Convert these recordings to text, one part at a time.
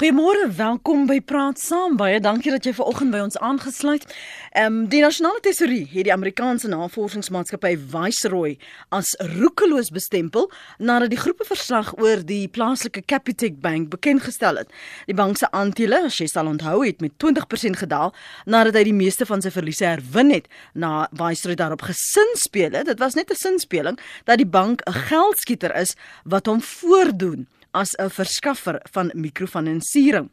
Goeiemôre, welkom by Praat Saam. Baie dankie dat jy ver oggend by ons aangesluit. Ehm um, die Nasionale Tesourie het die Amerikaanse navorsingsmaatskappy Viceroy as roekeloos bestempel nadat die groepe verslag oor die plaaslike Capitec Bank bekend gestel het. Die bank se aandele, as jy sal onthou, het met 20% gedaal nadat hy die meeste van sy verliese herwin het na Viceroy daarop gesin speel het. Dit was net 'n sinspeling dat die bank 'n geldskieter is wat hom voordoen as 'n verskaffer van mikrofinansiering.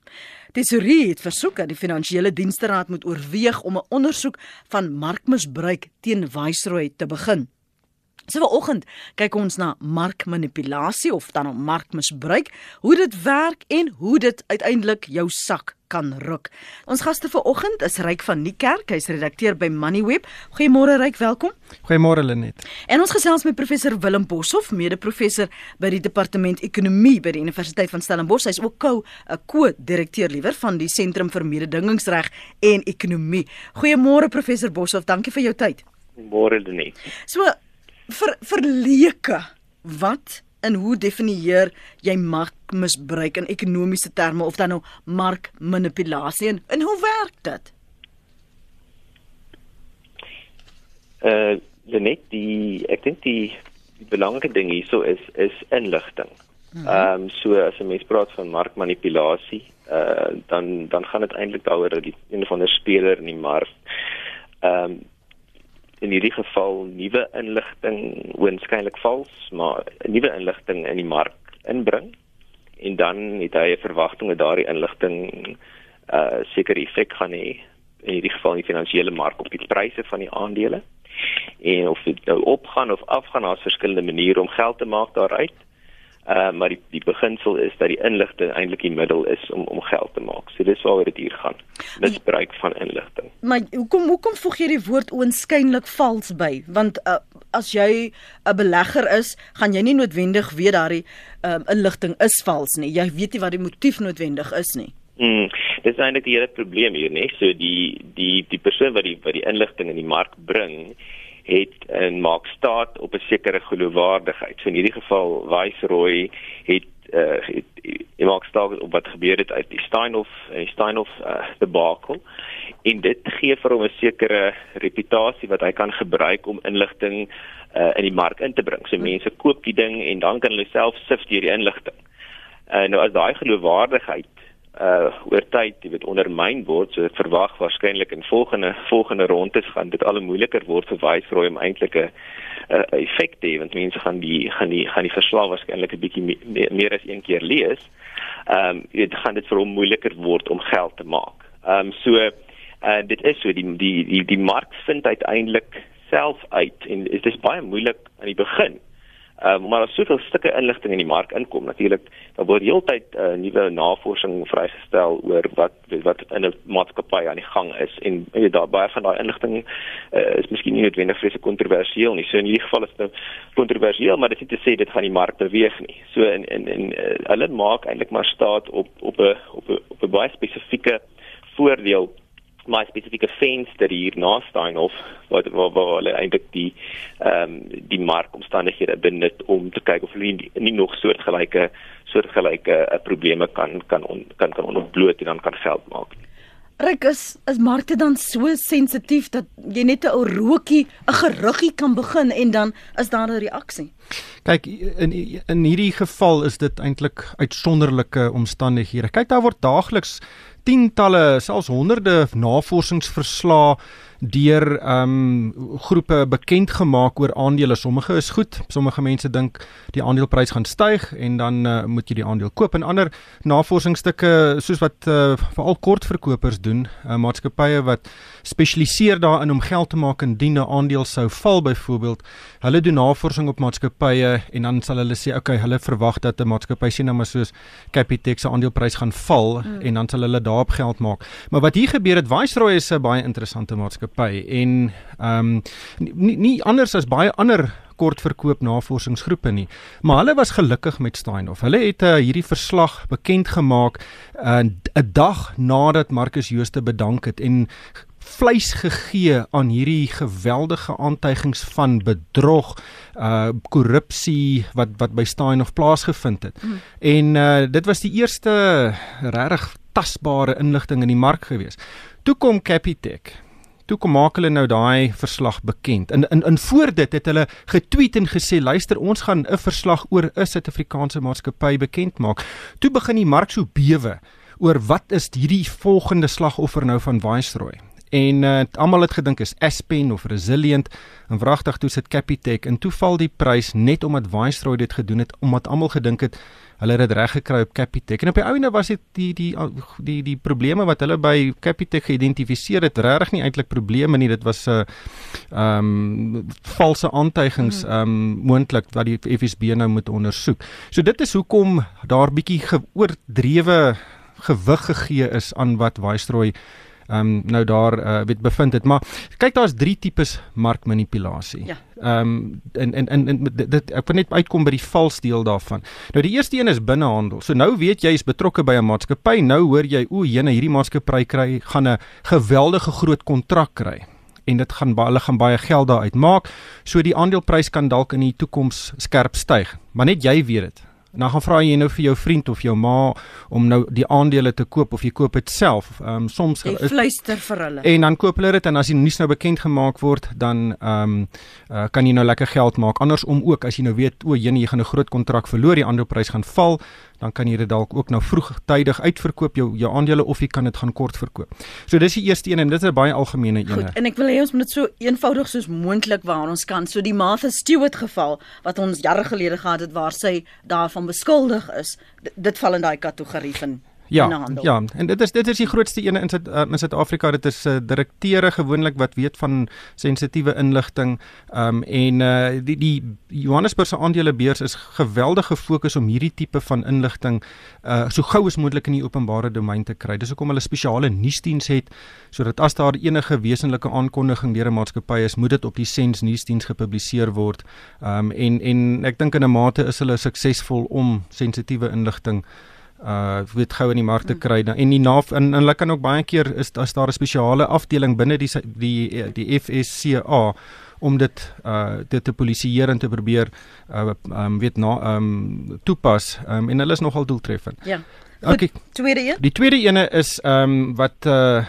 Tesorie het versoek dat die Finansiële Dienste Raad moet oorweeg om 'n ondersoek van markmisbruik teen Viceroy te begin. So vanoggend kyk ons na markmanipulasie of dan om markmisbruik, hoe dit werk en hoe dit uiteindelik jou sak kan ruk. Ons gaste vanoggend is Ryk van Niekerk, hy's redakteur by Moneyweb. Goeiemôre Ryk, welkom. Goeiemôre Lenet. En ons gesels met professor Willem Boshoff, mede-professor by die departement ekonomie by die Universiteit van Stellenbosch. Hy's ook 'n ko-direkteur liewer van die Sentrum vir Mededingingsreg en Ekonomie. Goeiemôre professor Boshoff, dankie vir jou tyd. Môre Lenet. So vir verleke, wat en hoe definieer jy markmisbruik in ekonomiese terme of dan nou markmanipulasie en, en hoe werk dit? Uh net die ek dink die, die belangrike ding hierso is is inligting. Mhm. Ehm mm um, so as 'n mens praat van markmanipulasie, uh dan dan gaan dit eintlik daaroor dat die een van die speler in die mark ehm um, in hierdie geval nuwe inligting oënskynlik vals, maar nuwe inligting in die mark inbring en dan het hy 'n verwagting dat daardie inligting uh seker effek gaan hê in hierdie geval in die finansiële mark op die pryse van die aandele en of dit nou opgaan of afgaan, daar's verskillende maniere om geld te maak daaruit. Uh maar die die beginsel is dat die inligting eintlik die middel is om om geld te maak. So dis waaroor dit hier gaan. Misbruik van inligting. Maar hoekom hoekom voeg jy die woord oënskynlik vals by? Want uh, as jy 'n belegger is, gaan jy nie noodwendig weet daardie um, inligting is vals nie. Jy weet nie wat die motief noodwendig is nie. Mm, dis eintlik die hele probleem hier, nee. So die die die persoon wat die wat die inligting in die mark bring, het en maak staat op 'n sekere geloofwaardigheid. So in hierdie geval Viceroy het uh het hy maak staat op wat gebeur het uit die Steinhoff en die Steinhoff uh debakel en dit gee vir hom 'n sekere reputasie wat hy kan gebruik om inligting uh in die mark in te bring. So mense koop die ding en dan kan hulle self sif deur die inligting. Uh nou as daai geloofwaardigheid uh oor tyd, jy weet, ondermyn word, so verwag waarskynlik in volgende volgende rondes gaan dit al moeiliker word vir Viceroy om eintlik 'n uh, effek te hê want mense gaan die gaan die gaan die verslag waarskynlik 'n bietjie me, me, meer as een keer lees. Ehm um, dit gaan dit vir hom moeiliker word om geld te maak. Ehm um, so uh dit is so die die die, die mark vind uiteindelik self uit en dit is baie moeilik aan die begin Ehm uh, maar daar soveel stukke inligting in die mark inkom natuurlik daar word heeltyd uh, nuwe navorsing vrygestel oor wat wat in 'n maatskappy aan die gang is en jy daar baie van daai inligting uh, is miskien nie noodwendig vreeslik kontroversieel nie. So in hierdie geval is dit kontroversieel, maar dit is nie te sê dit gaan die mark beweeg nie. So in in in uh, hulle maak eintlik maar staat op op 'n op 'n op 'n baie spesifieke voordeel my spesifieke venster hier na Steinhof wat waar waar hulle eintlik die ehm um, die markomstandighede benut om te kyk of hulle nie, nie nog soortgelyke soortgelyke uh, probleme kan kan on, kan kan ontbloot en dan kan geld maak. Ryk is is markte dan so sensitief dat jy net 'n ou rookie, 'n geruggie kan begin en dan is daar 'n reaksie. Kyk in in hierdie geval is dit eintlik uitsonderlike omstandighede. Kyk daar word daagliks tientalle, selfs honderde navorsingsverslae deur ehm um, groepe bekend gemaak oor aandele. Sommige is goed, sommige mense dink die aandeleprys gaan styg en dan uh, moet jy die aandeel koop en ander navorsingsstukke soos wat uh, veral kortverkopers doen, uh, maatskappye wat spesialiseer daarin om geld te maak indien 'n aandeel sou val byvoorbeeld. Hulle doen navorsing op maatskappye en dan sal hulle sê okay, hulle verwag dat 'n maatskappy sien nou maar soos Capitec se aandeleprys gaan val mm. en dan sal hulle daarop geld maak. Maar wat hier gebeur het, Viceroy is 'n baie interessante maatskappy maatskappy en ehm um, nie, nie anders as baie ander kortverkoop navorsingsgroepe nie. Maar hulle was gelukkig met Steinhoff. Hulle het uh, hierdie verslag bekend gemaak 'n uh, dag nadat Marcus Jooste bedank het en vleis gegee aan hierdie geweldige aantuigings van bedrog, uh korrupsie wat wat by Steinhoff plaasgevind het. Mm. En uh dit was die eerste regtig tasbare inligting in die mark gewees. Toe kom Capitec toe kom maak hulle nou daai verslag bekend. In in in voor dit het hulle getweet en gesê luister ons gaan 'n verslag oor 'n Suid-Afrikaanse maatskappy bekend maak. Toe begin die mark so bewe oor wat is hierdie volgende slagoffer nou van Viceroy. En uh, almal het gedink is Aspen of Resilient en wragtig toe sit Capitec en toe val die prys net omdat Viceroy dit gedoen het omdat almal gedink het hulle het dit reg gekry op Capitec en op die ouene was dit die die die die probleme wat hulle by Capitec geïdentifiseer het regtig nie eintlik probleme nie dit was 'n uh, ehm um, valse aantuigings hmm. ehm um, moontlik wat die FSB nou moet ondersoek. So dit is hoekom daar bietjie geoordrewe gewig gegee is aan wat Viceroy ehm um, nou daar uh, weet bevind het maar kyk daar's drie tipes markmanipulasie. Ja. Ehm um, en, en en en dit ek wil net uitkom by die vals deel daarvan. Nou die eerste een is binnehandel. So nou weet jy is betrokke by 'n maatskappy. Nou hoor jy o, jene hierdie maatskappy kry gaan 'n geweldige groot kontrak kry en dit gaan hulle gaan baie geld daar uitmaak. So die aandeleprys kan dalk in die toekoms skerp styg. Maar net jy weet dit. En dan gaan vra jy nou vir jou vriend of jou ma om nou die aandele te koop of jy koop dit self. Ehm um, soms jy fluister vir hulle. En dan koop hulle dit en as die nuus nou bekend gemaak word, dan ehm um, uh, kan jy nou lekker geld maak. Andersom ook as jy nou weet o, jene jy gaan 'n groot kontrak verloor, die aandeleprys gaan val, dan kan jy dit dalk ook nou vroegtydig uitverkoop jou jou aandele of jy kan dit gaan kort verkoop. So dis die eerste een en dit is 'n baie algemene een. Goed, en ek wil hê ons moet dit so eenvoudig soos moontlik waar ons kan. So die Martha Stewart geval wat ons jare gelede gehad het waar sy daarvan beskuldig is, dit val in daai kategorie van Ja, ja, en dit is dit is die grootste een in Suid uh, in Suid-Afrika. Dit is 'n uh, eh, direkteure gewoonlik wat weet van sensitiewe inligting. Ehm um, en uh die die Johannesburgse aandelebeurs is geweldig gefokus om hierdie tipe van inligting uh so gou as moontlik in die openbare domein te kry. Dis hoekom hulle spesiale nuusdiens het sodat as daar enige wesenlike aankondiging deur 'n maatskappy is, moet dit op die Sens nuusdiens gepubliseer word. Ehm um, en en ek dink in 'n mate is hulle suksesvol om sensitiewe inligting uh weet gou in die mark te kry en die NAF en, en hulle kan ook baie keer is as daar 'n spesiale afdeling binne die die die FSCA om dit uh dit te polisieer en te probeer uh um weet na um toepas um en hulle is nogal doeltreffend. Ja. Okay. Tweede een? Die tweede ene is um wat uh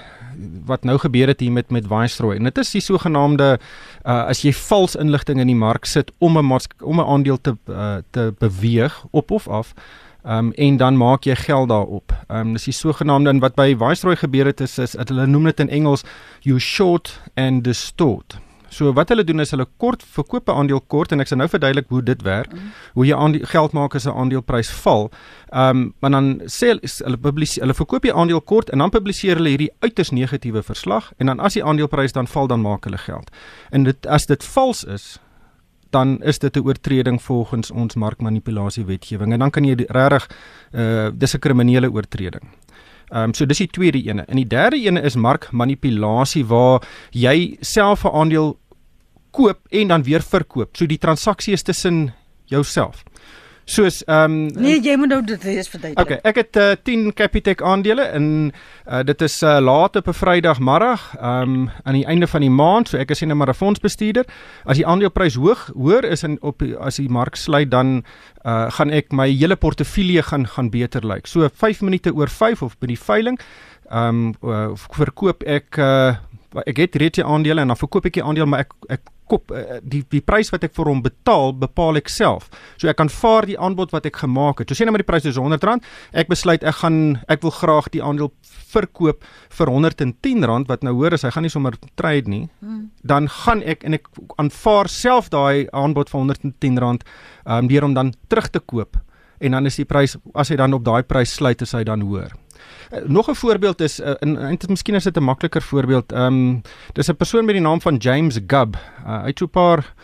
wat nou gebeur het hier met met Viceroy. En dit is die sogenaamde uh as jy vals inligting in die mark sit om 'n om 'n aandeel te uh, te beweeg op of af Ehm um, en dan maak jy geld daarop. Ehm um, dis die sogenaamde wat by Viceroy gebeur het is is hulle noem dit in Engels you short and distort. So wat hulle doen is hulle kort verkoop 'n aandeel kort en ek sal nou verduidelik hoe dit werk. Mm. Hoe jy aandeel, geld maak as 'n aandeleprys val. Ehm um, maar dan sê hulle publiseer hulle verkoop die aandeel kort en dan publiseer hulle hierdie uiters negatiewe verslag en dan as die aandeleprys dan val dan maak hulle geld. En dit as dit vals is, dan is dit 'n oortreding volgens ons markmanipulasie wetgewing en dan kan jy regtig uh dis 'n kriminele oortreding. Ehm um, so dis die tweede ene. En die derde ene is markmanipulasie waar jy self 'n aandeel koop en dan weer verkoop. So die transaksie is tussen jouself soos ehm um, Nee, jy moet nou dit wees verduidelik. Okay, ek het uh, 10 Capitec aandele en uh, dit is uh, laat op 'n Vrydagmiddag, ehm um, aan die einde van die maand, so ek is 'n marathonsbestuurder. As die aandeleprys hoog hoër is en op as die mark sluit dan uh, gaan ek my hele portefeulje gaan gaan beter lyk. So 5 minute oor 5 of by die veiling ehm um, uh, verkoop ek uh, ek het reeds die aandele en dan verkoop ek die aandeel maar ek ek kop uh, die die prys wat ek vir hom betaal, bepaal ek self. So ek aanvaar die aanbod wat ek gemaak het. So sê nou maar die prys is R100, ek besluit ek gaan ek wil graag die aandeel verkoop vir R110 wat nou hoor as hy gaan nie sommer trade nie. Hmm. Dan gaan ek en ek aanvaar self daai aanbod van R110 um, deur om dan terug te koop en dan is die prys as hy dan op daai prys sluit is hy dan hoër. Uh, nog 'n voorbeeld is uh, in eintlik miskien is dit 'n makliker voorbeeld. Ehm um, dis 'n persoon met die naam van James Gubb. Uh, hy het so 'n paar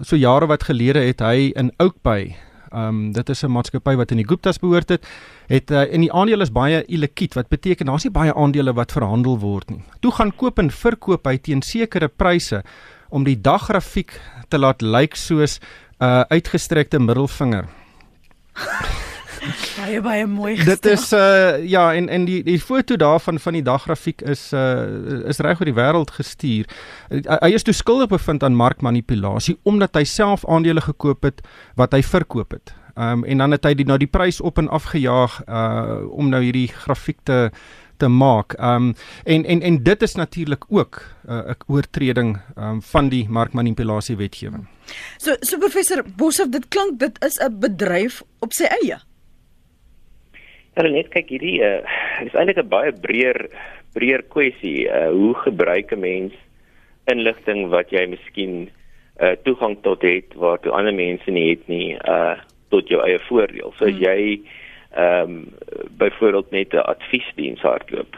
so jare wat gelede het hy in Oakbay Ehm um, dit is 'n maatskappy wat in die Guptas behoort het. Het uh, en die aandele is baie illiquid wat beteken daar's nie baie aandele wat verhandel word nie. Toe gaan koop en verkoop hy teen sekere pryse om die daggrafiek te laat lyk soos 'n uh, uitgestrekte middelvinger. Baie baie mooi gestel. Dit is uh ja en en die die foto daarvan van die daggrafiek is uh is reg oor die wêreld gestuur. Hy is toe skuldig bevind aan markmanipulasie omdat hy self aandele gekoop het wat hy verkoop het. Um en dan het hy die na die prys op en af gejaag uh om nou hierdie grafiek te te maak. Um en en en dit is natuurlik ook 'n uh, oortreding um, van die markmanipulasie wetgewing. So so professor Boshoff, dit klink dit is 'n bedryf op sy eie. Ja, net kyk hierdie uh is eintlik 'n baie breër breër kwessie. Uh hoe gebruik 'n mens inligting wat jy miskien uh toegang tot het toe ander mense nie het nie uh tot jou eie voordeel. So hmm. jy ehm um, byvoorbeeld net 'n adviesdiens hardloop.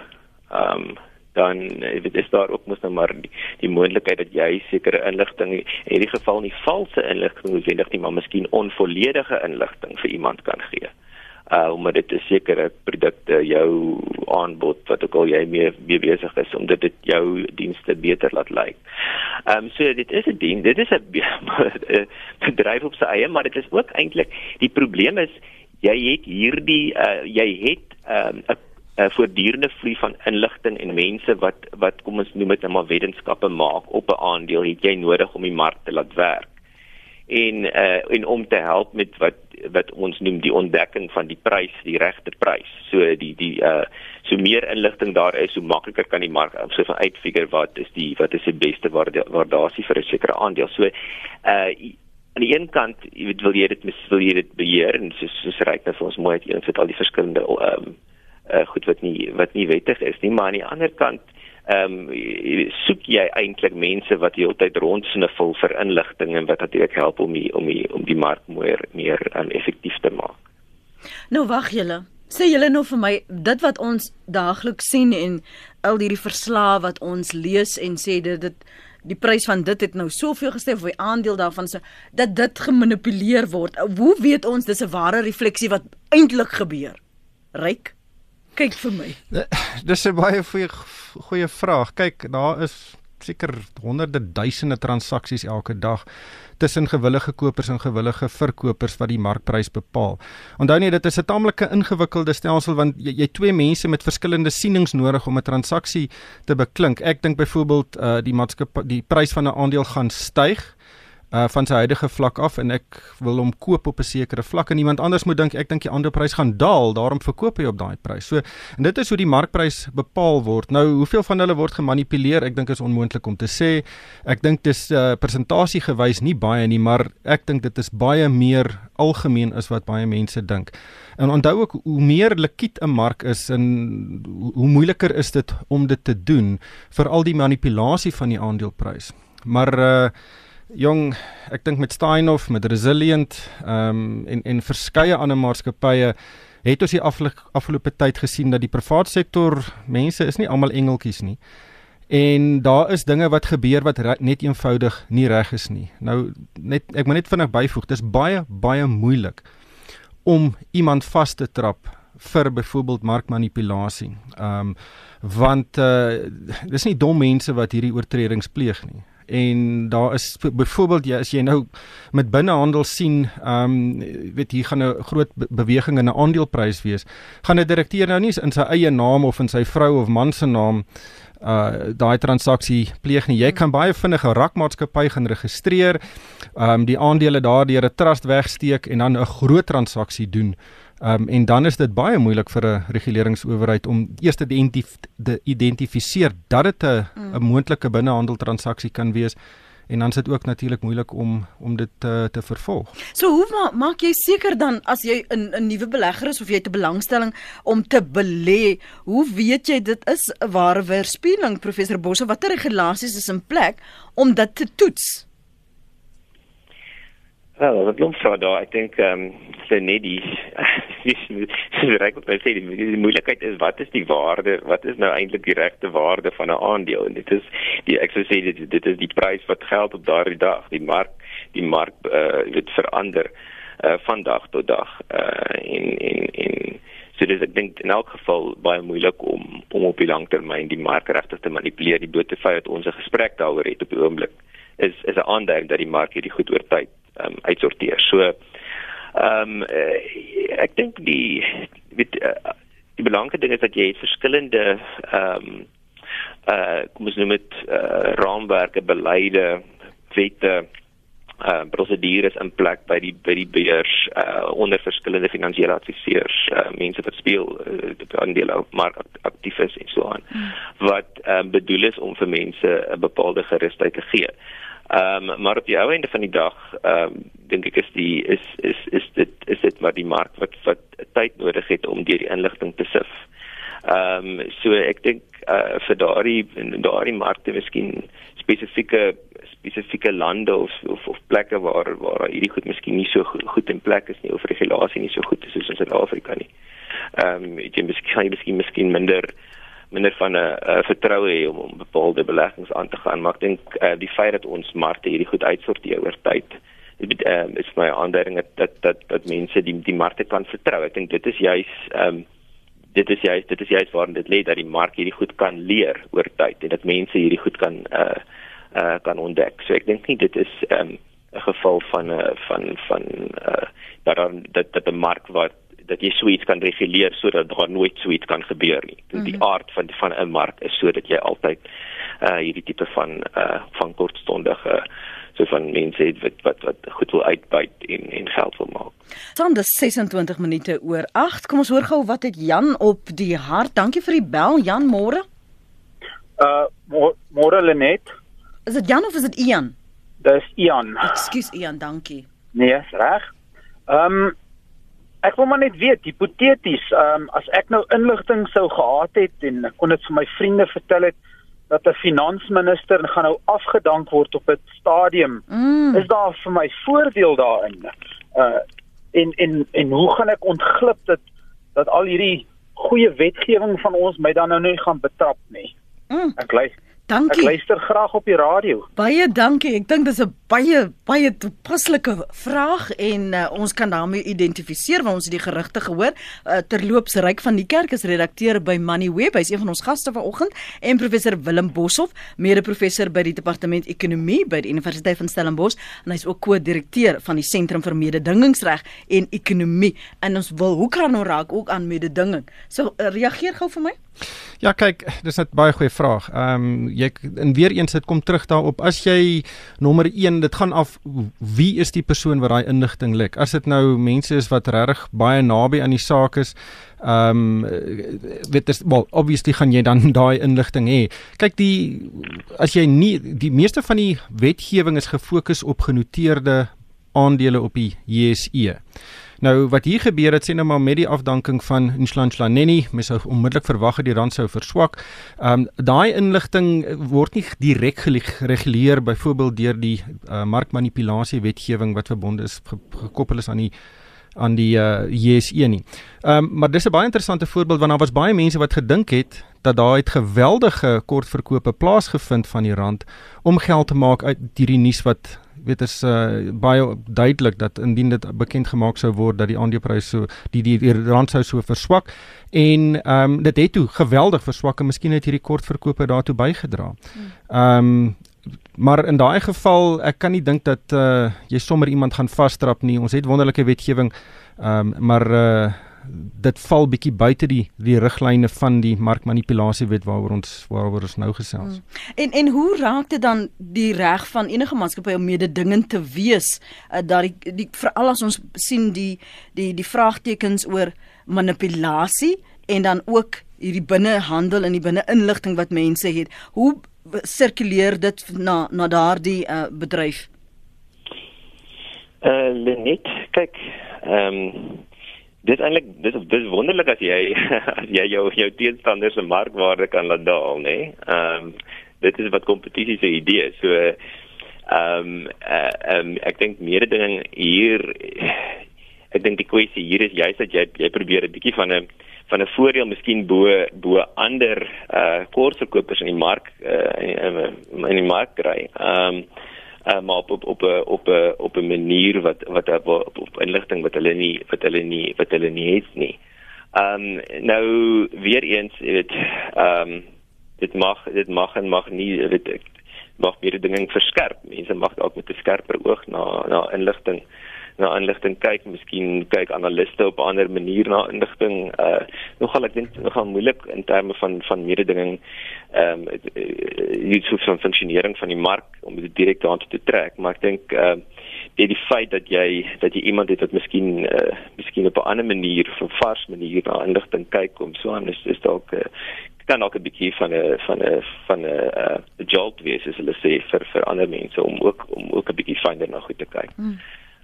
Ehm um, dan dit is daar ook mos nou maar die, die moontlikheid dat jy sekere inligting in hierdie geval nie valse inligting noodwendig nie, maar miskien onvolledige inligting vir iemand kan gee. Uh omdat dit 'n sekere produkte jou aanbod wat ook al jy mee, mee besig is om dit jou dienste beter laat lyk. Ehm um, so dit is 'n dien, dit is 'n bedryf op sy eie, maar dit is ook eintlik die probleem is jy het hierdie uh, jy het 'n um, 'n voortdurende vloei van inligting en mense wat wat kom ons noem dit nou maar wetenskappe maak op 'n aandeel het jy nodig om die mark te laat werk en uh, en om te help met wat wat ons noem die ontdekking van die prys die regte prys. So die die uh so meer inligting daar is hoe makliker kan die mark so van uitfigure wat is die wat is die beste waardasie vir 'n sekere aandeel. So uh aan die een kant jy weet wil jy dit wil jy dit beheer en soos soos ryk net vir ons mooi jy sit al die verskillende ehm um, uh, goed wat nie wat nie wettig is nie maar aan die ander kant ehm um, soek jy eintlik mense wat heeltyd rondsniffel vir inligting en wat natuurlik help om die, om die, om die mark meer meer um, effektief te maak. Nou wag julle Sê julle nou vir my dit wat ons daagliks sien en al hierdie verslae wat ons lees en sê dit dit die prys van dit het nou soveel gestyg of die aandeel daarvan so dat dit gemanipuleer word. Hoe weet ons dis 'n ware refleksie wat eintlik gebeur? Ryk. Kyk vir my. Dis 'n baie goeie goeie vraag. Kyk, daar is seker honderde duisende transaksies elke dag tussen gewillige kopers en gewillige verkopers wat die markprys bepaal. Onthou net dit is 'n taamlike ingewikkelde stelsel want jy jy twee mense met verskillende sienings nodig om 'n transaksie te beklink. Ek dink byvoorbeeld uh die maatskappy die prys van 'n aandeel gaan styg uh van sy huidige vlak af en ek wil hom koop op 'n sekere vlak en iemand anders moet dink ek dink die aandeleprys gaan daal daarom verkoop hy op daai prys. So en dit is hoe die markprys bepaal word. Nou hoeveel van hulle word gemanipuleer? Ek dink is onmoontlik om te sê. Ek dink dis uh persentasie gewys nie baie nie, maar ek dink dit is baie meer algemeen as wat baie mense dink. En onthou ook hoe meer likwid 'n mark is en hoe moeiliker is dit om dit te doen vir al die manipulasie van die aandeleprys. Maar uh jong, ek dink met Steinhoff, met Resilient, ehm um, en en verskeie ander maatskappye het ons die afgelope tyd gesien dat die private sektor mense is nie almal engeltjies nie. En daar is dinge wat gebeur wat net eenvoudig nie reg is nie. Nou net ek moet net vinnig byvoeg, dis baie baie moeilik om iemand vas te trap vir byvoorbeeld markmanipulasie. Ehm um, want uh dis nie dom mense wat hierdie oortredings pleeg nie en daar is byvoorbeeld jy as jy nou met binnehandel sien, ehm um, weet hier gaan 'n groot beweging in 'n aandeleprys wees, gaan 'n direkteur nou nie in sy eie naam of in sy vrou of man se naam uh daai transaksie pleeg nie. Jy kan baie vinnig 'n rakmaatskappy gaan registreer, ehm um, die aandele daardeur 'n trust wegsteek en dan 'n groot transaksie doen. Ehm um, en dan is dit baie moeilik vir 'n reguleringsowerheid om eers te identif identifiseer dat dit 'n mm. 'n moontlike binnehandeltransaksie kan wees en dan is dit ook natuurlik moeilik om om dit te te vervolg. So hoe ma maak jy seker dan as jy 'n 'n nuwe belegger is of jy 'n belangstelling om te belê, hoe weet jy dit is 'n ware weerspieëling professor Bosse watter regulasies is in plek om dit te toets? Wel, wat klop sou daar, ek dink ehm um, die dis reg wat sê die, die moeilikheid is wat is die waarde, wat is nou eintlik die regte waarde van 'n aandeel? En dit is die ek sou sê dit dit is die prys wat geld op daardie dag, die mark die mark uh dit verander uh van dag tot dag. Uh in in in so dis ek dink in elk geval baie moeilik om om op die langtermyn die mark regtig te manipuleer. Die dood te feit dat ons 'n gesprek daaroor het op die oomblik is is 'n aanduiding dat die mark hierdie goed oor tyd um, uitsorteer. So Ehm um, uh, ek dink die weet uh, die belangrike ding is dat jy verskillende ehm um, uh kom ons noem dit uh raamwerke, beleide, wette uh prosedures in plek by die by die beurs uh onder verskillende finansiële adviseurs uh mense wat speel uh, aandele mark aktief is en so aan hmm. wat um, bedoel is om vir mense 'n bepaalde gerusheid te gee. Ehm um, maar op die ou einde van die dag ehm um, dink ek is die is is is dit is dit maar die mark wat wat tyd nodig het om deur die inligting te sif. Ehm um, so ek dink uh vir daardie daardie markte miskien spesifieke spesifieke lande of of, of plekke waar waar hierdie goed miskien nie so goed, goed in plek is nie of regulasie nie so goed is soos in Suid-Afrika nie. Ehm um, jy miskien miskien miskien minder minder van 'n uh, vertroue hê om, om bepaalde beleggings aan te gaan, maar ek dink uh, die feit dat ons markte hierdie goed uitsorteer oor tyd dit um, is my aanduiding dat dat dat, dat mense die die markte kan vertrou. Ek dink dit is juis ehm um, dit is juist dit is juist waarin dit lê dat die mark hierdie goed kan leer oor tyd en dat mense hierdie goed kan uh uh, kan ontdek. So ek dink nie dit is 'n um, geval van 'n uh, van van uh, dat dan dat dat 'n mark wat dat jy suits kan reguleer sodat daar nooit suits kan gebeur nie. Mm -hmm. Die aard van van 'n mark is sodat jy altyd uh hierdie tipe van uh van kortstondige so van mense het wat wat wat goed wil uitbuit en en geld wil maak. Dan dis 26 minute oor 8. Kom ons hoor gou wat het Jan op die hart. Dankie vir die bel Jan môre. Uh môre Lenet. Is dit Jan of is dit Ian? Dis Ian. Ekskuus Ian, dankie. Nee, is reg. Ehm um, ek wil maar net weet, hipoteties, ehm um, as ek nou inligting sou gehad het en ek kon dit vir my vriende vertel het dat 'n finansminister gaan nou afgedank word op 'n stadium, mm. is daar vir my voordeel daarin? Uh en en en hoe gaan ek ontglip dit dat al hierdie goeie wetgewing van ons my dan nou nie gaan betrap nie? Mm. Ek luister Dankie. Ek luister graag op die radio. Baie dankie. Ek dink dis 'n baie baie toepaslike vraag en uh, ons kan daarmee identifiseer want ons het die gerugte gehoor. Uh, terloops Ryk van die Kerk is redakteur by Moneyweb. Hy is een van ons gaste vanoggend en professor Willem Boshoff, mede-professor by die departement ekonomie by die Universiteit van Stellenbosch en hy's ook ko-direkteur van die Sentrum vir Mededingingsreg en Ekonomie. En ons wil hoe kan nou raak ook aan mededinging. So uh, reageer gou vir my. Ja, kyk, dis 'n baie goeie vraag. Ehm um, jy en weer eens dit kom terug daarop as jy nommer 1, dit gaan af wie is die persoon wat daai inligting lek? As dit nou mense is wat regtig baie naby aan die saak is, ehm um, weet dit wel obviously gaan jy dan daai inligting hê. Kyk die as jy nie die meeste van die wetgewing is gefokus op genoteerde aandele op die JSE. Nou wat hier gebeur het sê nou maar met die afdanking van Nshlanhlaneni, mens sou onmiddellik verwag dat die rand sou verswak. Ehm um, daai inligting word nie direk gereguleer byvoorbeeld deur die uh, markmanipulasie wetgewing wat verbonde is gekoppel is aan die aan die uh, JSE nie. Ehm um, maar dis 'n baie interessante voorbeeld want daar was baie mense wat gedink het dat daar het geweldige kortverkope plaasgevind van die rand om geld te maak uit hierdie nuus wat weet is uh, baie duidelik dat indien dit bekend gemaak sou word dat die aandeleprys so die die, die rand sou so verswak en ehm um, dit het toe geweldig verswak en miskien het hierdie kortverkope daartoe bygedra. Hmm. Ehm um, maar in daai geval ek kan nie dink dat uh, jy sommer iemand gaan vasstrap nie. Ons het wonderlike wetgewing ehm um, maar uh, dit val bietjie buite die die riglyne van die markmanipulasiewet waaroor ons waaroor ons nou gesels. Hmm. En en hoe raak dit dan die reg van enige maatskappy om mededingend te wees uh, dat die die veral as ons sien die die die vraagtekens oor manipulasie en dan ook hierdie binnehandel en die binne-inligting wat mense het. Hoe sirkuleer dit na na daardie uh, bedryf? Eh uh, net kyk ehm um, Dit eintlik dis dis wonderlik as jy as jy jou jou teenstanders se markwaarde kan laat daal, nê? Nee? Ehm um, dit is wat kompetisie se idee. So ehm um, uh, um, ek dink meerde dinge hier ek dink die kwessie hier is juist dat jy jy probeer 'n bietjie van 'n van 'n voordeel miskien bo bo ander uh kortverkopers in die mark uh in, in die mark kry. Ehm um, uh, maar op op op 'n op 'n op 'n manier wat wat op, op inligting wat hulle nie wat hulle nie wat hulle nie het nie. Ehm um, nou weer eens, weet, ehm um, dit mag dit mag en mag nie ek mag meer dinge verskerp. Mense mag dalk met 'n skerper oog na na inligting na inligting kyk, miskien kyk analiste op 'n ander manier na inligting. Uh nogal ek dink nogal moeilik in terme van van mededinging ehm um, nie so van funksionering van die mark om dit direk daartoe te trek, maar ek dink uh die die feit dat jy dat jy iemand het wat miskien uh miskien op 'n ander manier, op 'n vars manier na inligting kyk om so aan is is dalk uh, kan ook 'n bietjie van 'n van 'n van 'n uh, jolt wees as hulle sê vir vir ander mense om ook om ook 'n bietjie fyner na goed te kyk. Hmm.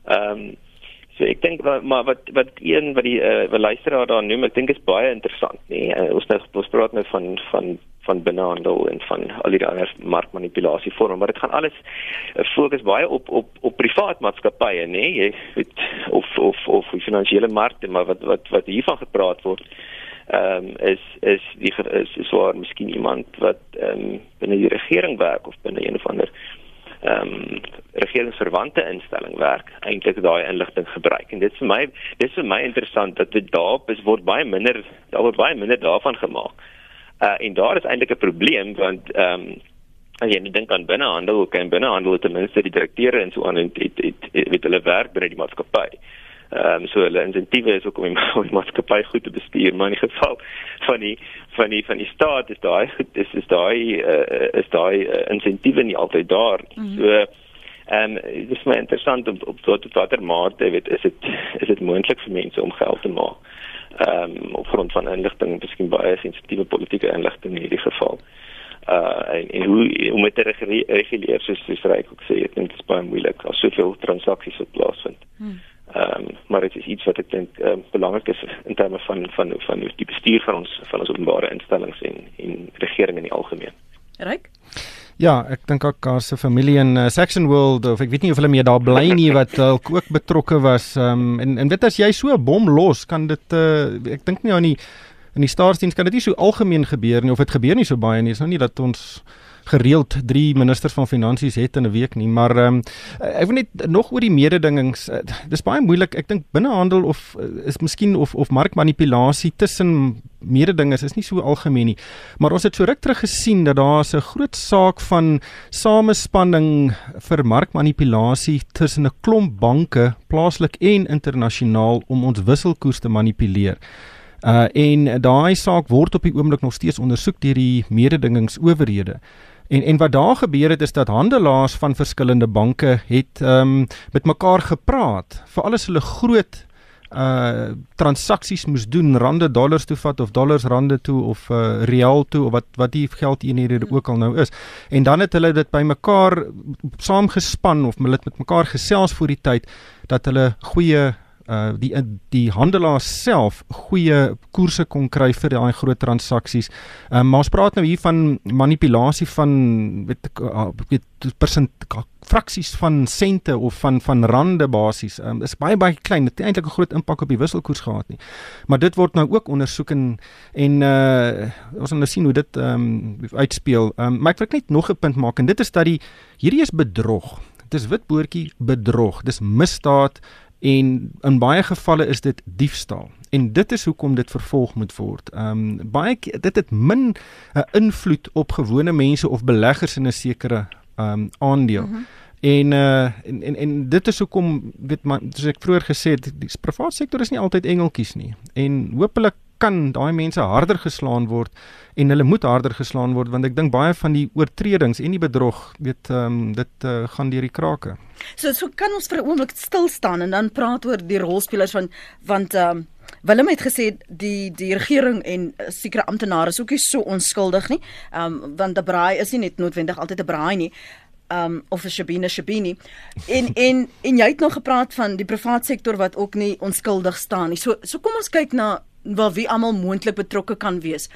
Ehm um, so ek dink maar wat wat een wat die uh, wat luisteraar daar noem, ek dink is baie interessant, nê. Nee? Uh, ons nou ons praat nou van van van binnehandel en van al die ander markmanipulasie vorm maar dit gaan alles uh, fokus baie op op op privaat maatskappye nê nee? jy weet of of of finansiële markte maar wat wat wat hiervan gepraat word ehm um, is is die is, is waar miskien iemand wat ehm um, binne die regering werk of binne een of ander ehm um, regeringsverwante instelling werk eintlik daai inligting gebruik en dit is vir my dit is vir my interessant dat dit daarop is word baie minder daar word baie minder daarvan gemaak. Uh en daar is eintlik 'n probleem want ehm um, as jy dink aan binnehandel, kan binnehandel ten minste die direkteure en so aan en dit dit weet hulle werk binne die maatskappy. Ehm um, so hulle insentiewe is ook om die, die maatskappy goed te bestuur, maar in die geval van die van die van die staat is daai is is daai uh, is daai uh, insentiewe nie altyd daar. Mm -hmm. So ehm um, dit is my interessant om op tot watter mate weet is dit is dit moontlik vir mense om geld te maak. Ehm um, op grond van inligting, miskien baie sensitiewe politieke inligting in hierdie geval. Uh en, en hoe om dit te reguleer soos soos Ryk ook sê, ek dink dit is baie moeilik as soveel transaksies op plaasvind. Hmm. Ehm um, maar dit is iets wat ek dink ehm um, belangrik is in terme van van van die bestuur van ons van ons openbare instellings en en regering in die algemeen. Ryk? Ja, ek dink ook haar se familie in uh, Saxon World of ek weet nie of hulle meer daar bly nie wat uh, ook betrokke was. Ehm um, en en weet as jy so 'n bom los, kan dit uh, ek dink nie aan die in die staatsdiens kan dit nie so algemeen gebeur nie of dit gebeur nie so baie nie. Dit is nou nie dat ons gereeld drie ministers van finansies het in 'n week nie, maar ehm um, ek wil net nog oor die mededingings. Uh, dis baie moeilik. Ek dink binnehandel of uh, is miskien of of markmanipulasie tussen mededingers is nie so algemeen nie. Maar ons het so ruk terug gesien dat daar 'n groot saak van samespanning vir markmanipulasie tussen 'n klomp banke, plaaslik en internasionaal om ons wisselkoers te manipuleer. Uh en daai saak word op die oomblik nog steeds ondersoek deur die mededingingsowerhede. En en wat daar gebeur het is dat handelaars van verskillende banke het ehm um, met mekaar gepraat vir alles hulle groot uh transaksies moes doen rande dollars toe vat of dollars rande toe of uh real toe of wat wat die geld eenhede hmm. ook al nou is. En dan het hulle dit bymekaar saamgespan of hulle het met mekaar gesels voor die tyd dat hulle goeie uh die die handelaars self goeie koerse kon kry vir daai groot transaksies. Ehm um, maar ons praat nou hier van manipulasie van weet ek uh, weet persent fraksies van sente of van van rande basies. Ehm um, is baie baie klein. Dit het eintlik 'n groot impak op die wisselkoers gehad nie. Maar dit word nou ook ondersoek en en uh ons gaan nou sien hoe dit ehm um, uitspeel. Ehm um, maar ek wil net nog 'n punt maak en dit is dat die hierdie is bedrog. Dit is witboortjie bedrog. Dis misdaad en in baie gevalle is dit diefstal en dit is hoekom dit vervolg moet word. Ehm um, baie dit het min 'n uh, invloed op gewone mense of beleggers in 'n sekere ehm um, aandeel. Mm -hmm. En uh en, en en dit is hoekom weet man soos ek vroeër gesê het die private sektor is nie altyd engeltjies nie en hopelik kan daai mense harder geslaan word en hulle moet harder geslaan word want ek dink baie van die oortredings en die bedrog weet ehm um, dit uh, gaan deur die krake. So so kan ons vir 'n oomblik stil staan en dan praat oor die rolspelers van want ehm um, Willem het gesê die die regering en uh, sekere amptenare is ook nie so onskuldig nie. Ehm um, want 'n braai is nie net noodwendig altyd 'n braai nie. Ehm um, of 'n Shabina Shabini. En en en jy het nog gepraat van die private sektor wat ook nie onskuldig staan nie. So so kom ons kyk na waar wie almal moontlik betrokke kan wees.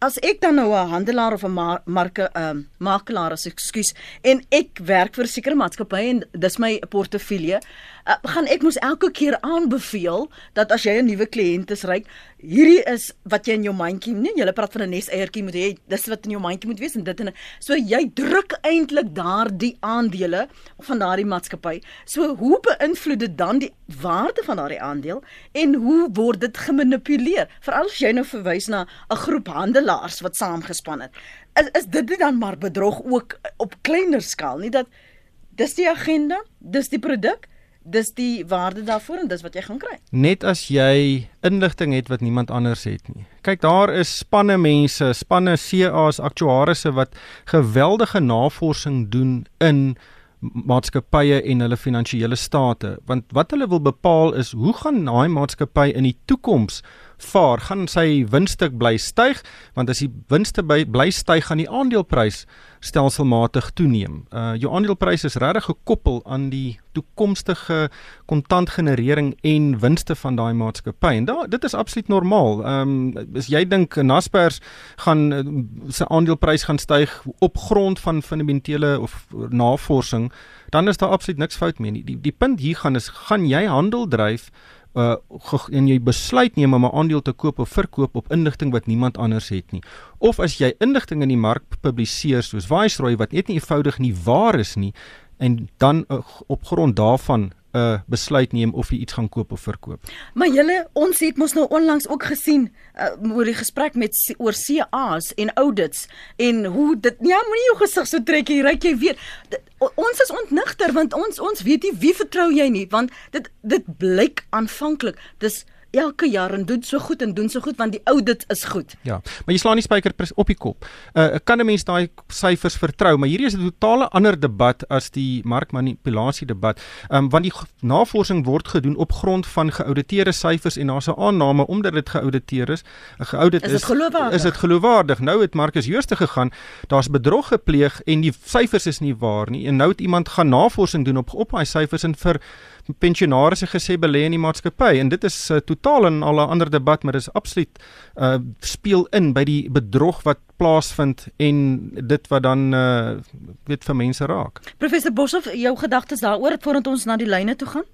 As ek dan nou 'n handelaar of 'n marke ehm uh, makelaar as ekskuus en ek werk vir 'n sekere maatskappy en dis my portefeulje, uh, gaan ek mos elke keer aanbeveel dat as jy 'n nuwe kliënt is ry, hierdie is wat jy in jou mandjie, nee, jy praat van 'n nes eiertjie moet hê, dis wat in jou mandjie moet wees en dit en so jy druk eintlik daardie aandele van daardie maatskappy. So hoe beïnvloed dit dan die waarde van daardie aandeel en hoe word dit gemanipuleer? Veral as jy nou verwys na 'n groep handelaars wat saamgespan het. Is is dit dan maar bedrog ook op kleiner skaal, nie dat dis die agenda, dis die produk dis die waarde daarvoor en dis wat jy gaan kry. Net as jy inligting het wat niemand anders het nie. Kyk, daar is spanne mense, spanne CA's, aktuarisse wat geweldige navorsing doen in maatskappye en hulle finansiële state want wat hulle wil bepaal is hoe gaan daai maatskappy in die toekoms vaar gaan sy winste bly styg want as die winste bly styg gaan die aandeleprys stelselmatig toeneem. Uh jou aandeleprys is regtig gekoppel aan die toekomstige kontantgenerering en winste van daai maatskappy. En da, dit is absoluut normaal. Ehm um, as jy dink Naspers gaan uh, se aandeleprys gaan styg op grond van fundamentele of navorsing, dan is daar absoluut niks fout mee nie. Die die punt hier gaan is gaan jy handel dryf uh en jy besluit neem om 'n aandeel te koop of verkoop op inligting wat niemand anders het nie. Of as jy inligting in die mark publiseer soos Viceroy wat net nie eenvoudig nie waar is nie en dan uh, op grond daarvan uh, besluit neem of jy iets gaan koop of verkoop. Maar julle ons het mos nou onlangs ook gesien uh, oor die gesprek met oor CA's en audits en hoe dit ja moenie jou gesig so trek jy ry jy weet dit, ons is ontnigter want ons ons weet nie wie vertrou jy nie want dit dit blyk aanvanklik dis elke jaar en doen so goed en doen so goed want die audit is goed. Ja, maar jy slaan nie spyker op die kop. Uh kan 'n mens daai syfers vertrou, maar hierdie is 'n totale ander debat as die markmanipulasie debat. Ehm um, want die navorsing word gedoen op grond van geauditeerde syfers en daar's 'n aanname omdat dit geauditeer is, 'n geaudit is is, is dit geloofwaardig. Nou het Marcus Jooste gegaan, daar's bedrog gepleeg en die syfers is nie waar nie. En nou het iemand gaan navorsing doen op op daai syfers en vir pensionaars gesê belê in die maatskappy en dit is uh, totaal in al 'n ander debat maar dis absoluut uh, speel in by die bedrog wat plaasvind en dit wat dan uh, weet vir mense raak. Professor Boshoff, jou gedagtes daaroor voordat ons na die lyne toe gaan?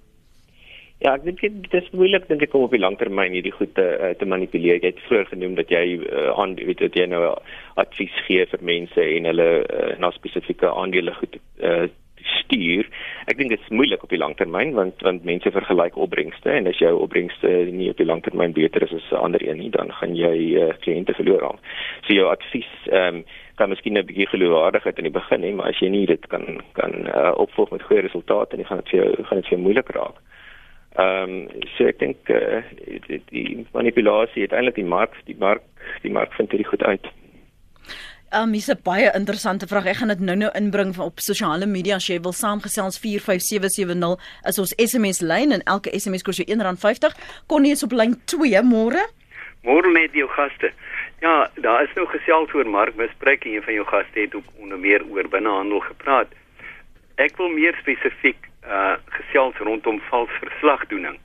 Ja, ek dink dit is moeilik dink ek om op die langtermyn hierdie goed te uh, te manipuleer. Jy het vroeër genoem dat jy uh, aan weet dat jy nou advies gee vir mense en hulle uh, na spesifieke aandele goed uh, stuur. Ek dink dit is moeilik op die langtermyn want want mense vergelyk opbrengste en as jou opbrengste nie op die langtermyn beter is as 'n ander een nie, dan gaan jy uh, kliënte verloor aan. So jou advies ehm um, kan miskien 'n bietjie geloofwaardigheid in die begin hê, maar as jy nie dit kan kan uh, opvolg met goeie resultate, dan gaan dit vir jou gaan dit vir jou moeilik raak. Ehm um, so ek dink uh, die, die manipulasie uiteindelik die mark die mark die mark vind dit goed uit. Um, dis 'n baie interessante vraag. Ek gaan dit nou-nou inbring op sosiale media as jy wil saamgesels 45770 is ons SMS lyn en elke SMS kos jou R1.50. Kon jy eens op lyn 2 môre? Môre met jou gaste. Ja, daar is nou gesels oor markmisbruik en een van jou gaste het ook onder meer oor binnehandel gepraat. Ek wil meer spesifiek uh gesels rondom vals verslagdoening.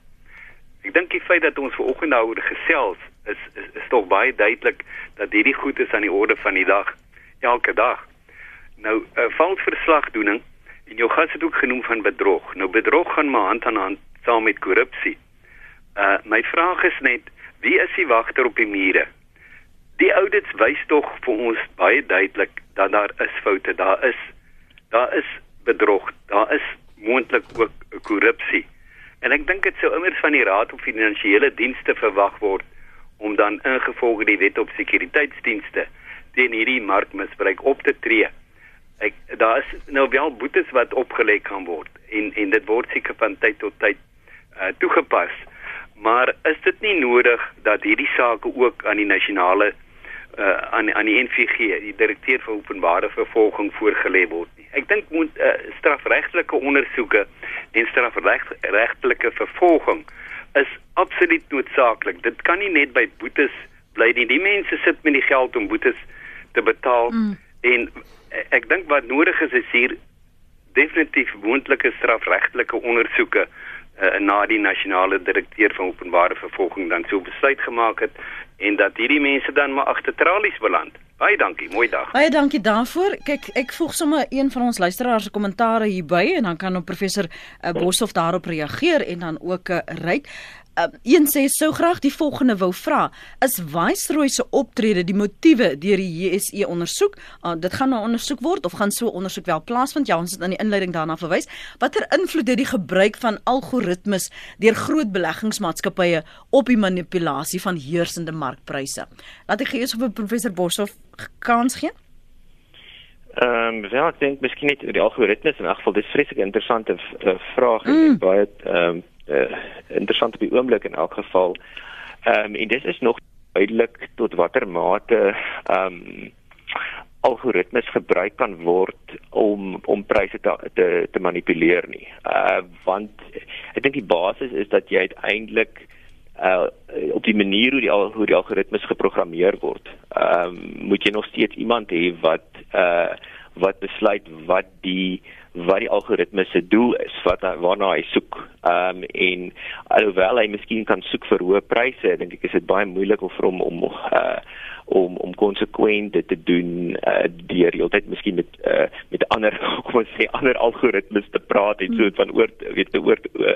Ek dink die feit dat ons ver oggend daaroor gesels is is, is tog baie duidelik dat hierdie goed is aan die orde van die dag elke dag. Nou 'n uh, valsverslagdoening en jou gas het ook genoem van bedrog. Nou bedrog gaan maar hand aan hand saam met korrupsie. Uh my vraag is net wie is die wagter op die mure? Die audits wys tog vir ons baie duidelik dat daar is foute, daar is daar is bedrog, daar is moontlik ook korrupsie. En ek dink dit sou immers van die Raad op Finansiële Dienste verwag word om dan ingevolge die wet op sekuriteitsdienste teen hierdie markmisbruik op te tree. Ek daar is nou wel boetes wat opgelê kan word en en dit word seker van tyd tot tyd uh, toegepas. Maar is dit nie nodig dat hierdie sake ook aan die nasionale uh, aan aan die NVG, die direkteur vir openbare vervolging voorgelê word nie? Ek dink moet uh, strafregtelike ondersoeke en strafregtelike vervolging is absoluut noodsaaklik. Dit kan nie net by boetes bly nie. Die mense sit met die geld om boetes te betaal mm. en ek dink wat nodig is is hier definitief moontlike strafregtelike ondersoeke uh, na die nasionale direkteur van openbare vervolging dan so besluit gemaak het en dat hierdie mense dan maar agter tralies beland. Baie dankie, mooi dag. Baie dankie daarvoor. Kyk, ek volg sommer een van ons luisteraars se kommentaare hierby en dan kan op professor uh, Boshoff daarop reageer en dan ook uh, ryk. Uh, een sê sou graag die volgende wou vra: Is Viceroy se optrede die motiewe deur die JSE ondersoek? Uh, dit gaan nou ondersoek word of gaan so ondersoek wel plaasvind? Ja, ons het aan die inleiding daarna verwys. Watter invloed het die gebruik van algoritmes deur groot beleggingsmaatskappye op die manipulasie van heersende markpryse? Laat ek gee op professor Boshoff kans gee. Ehm um, ja, ek dink miskien net die algoritmes in elk geval dis vreeslik interessante uh, vraag en mm. baie ehm um, uh, interessant op die oomblik in elk geval. Ehm um, en dis is nog duidelik tot watter mate ehm um, algoritmes gebruik kan word om om pryse te te, te manipuleer nie. Uh want ek dink die basis is dat jy uiteindelik uh op die manier hoe die al, hoe die algoritmes geprogrammeer word, ehm um, moet jy nog steeds iemand hê wat uh wat besluit wat die wat die algoritme se doel is, wat waarna hy soek. Ehm um, en alhoewel hy miskien kan soek vir hoë pryse, dink ek is dit baie moeilik vir hom om uh om om konsekwent te doen uh, deur heeltyd miskien met uh, met ander kom ons sê ander algoritmes te praat en so van oor weet te oor uh,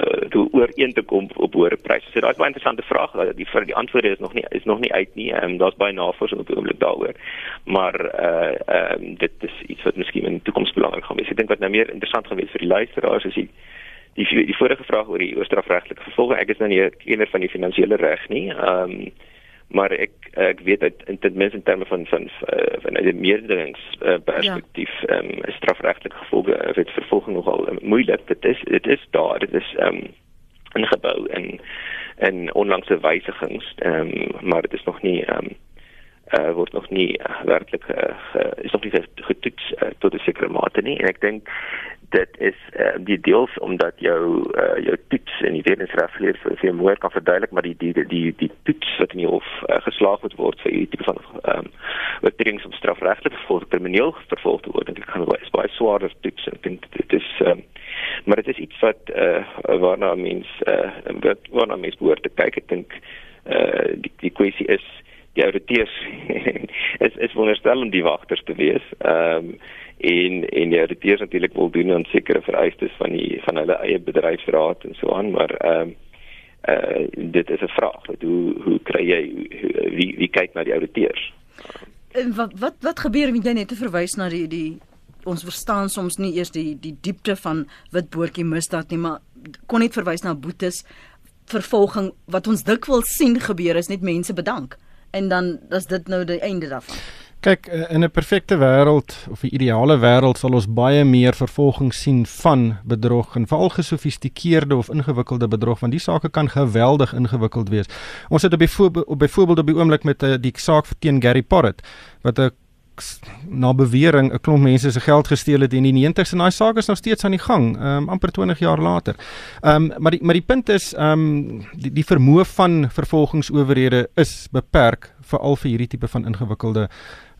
uh, oor een te kom op hoë pryse. So daai is baie interessante vraag. Die vir die antwoorde is nog nie is nog nie uit nie. Um, Daar's baie navorsing op die oomblik daaroor. Maar uh ehm um, dit is iets wat miskien in die toekoms belangrik gaan wees. Ek dink wat nou meer interessant gaan wees vir die luisteraars is die die die vorige vraag oor die strafregtelike gevolge. Ek is nou nie 'n kenner van die finansiële reg nie. Ehm um, maar ek ek weet dat in ten minste in terme van van uh, van 'n meerderings uh, perspektief ja. um, strafregtelike gevolge uh, word vervolging nogal um, moeilik dit is dit is daar dit is um, ingebou in en onlangse wysigings um, maar dit is nog nie um, uh, word nog nie uh, werklik uh, is nog nie getoets uh, tot 'n sekere mate nie. En ek dink dit is uh, die deels omdat jou uh, jou toets in die wetensregleer vir vir moeë kan verduidelik maar die die die die toets wat in die hof uh, geslaag moet word vir hierdie tipe van ehm um, oortredings om strafregtelik vervolg krimineel vervolg te word en dit kan baie baie swaarder toets. En dink dit is um, maar dit is iets wat uh, waarna mens uh, waarna mens behoort te kyk. Ek dink uh, die die kwessie is die ouditeurs is is wonderstel om die wagters te wees. Ehm um, en en die auditeurs natuurlik wil doen aan sekere vereistes van die van hulle eie bedryfsraad en so aan maar ehm um, uh, dit is 'n vraag. Wat hoe hoe kry jy hoe, wie wie kyk na die auditeurs? En wat wat wat gebeur met jy net te verwys na die die ons verstaan soms nie eers die die diepte van witboortjie misdaad nie maar kon net verwys na boetes vervolging wat ons dikwels sien gebeur is net mense bedank en dan is dit nou die einde daarvan Kyk, eh, in 'n perfekte wêreld of 'n ideale wêreld sal ons baie meer vervolging sien van bedrog en veral gesofistikeerde of ingewikkelde bedrog want die sake kan geweldig ingewikkeld wees. Ons het op byvoorbeeld op byvoorbeeld op die oomblik met uh, die saak teen Gary Porrett wat 'n na bewering 'n klomp mense se geld gesteel het in die 90's en daai saak is nog steeds aan die gang, um, amper 20 jaar later. Ehm um, maar die maar die punt is ehm um, die, die vermoë van vervolgingsowerhede is beperk veral vir hierdie tipe van ingewikkelde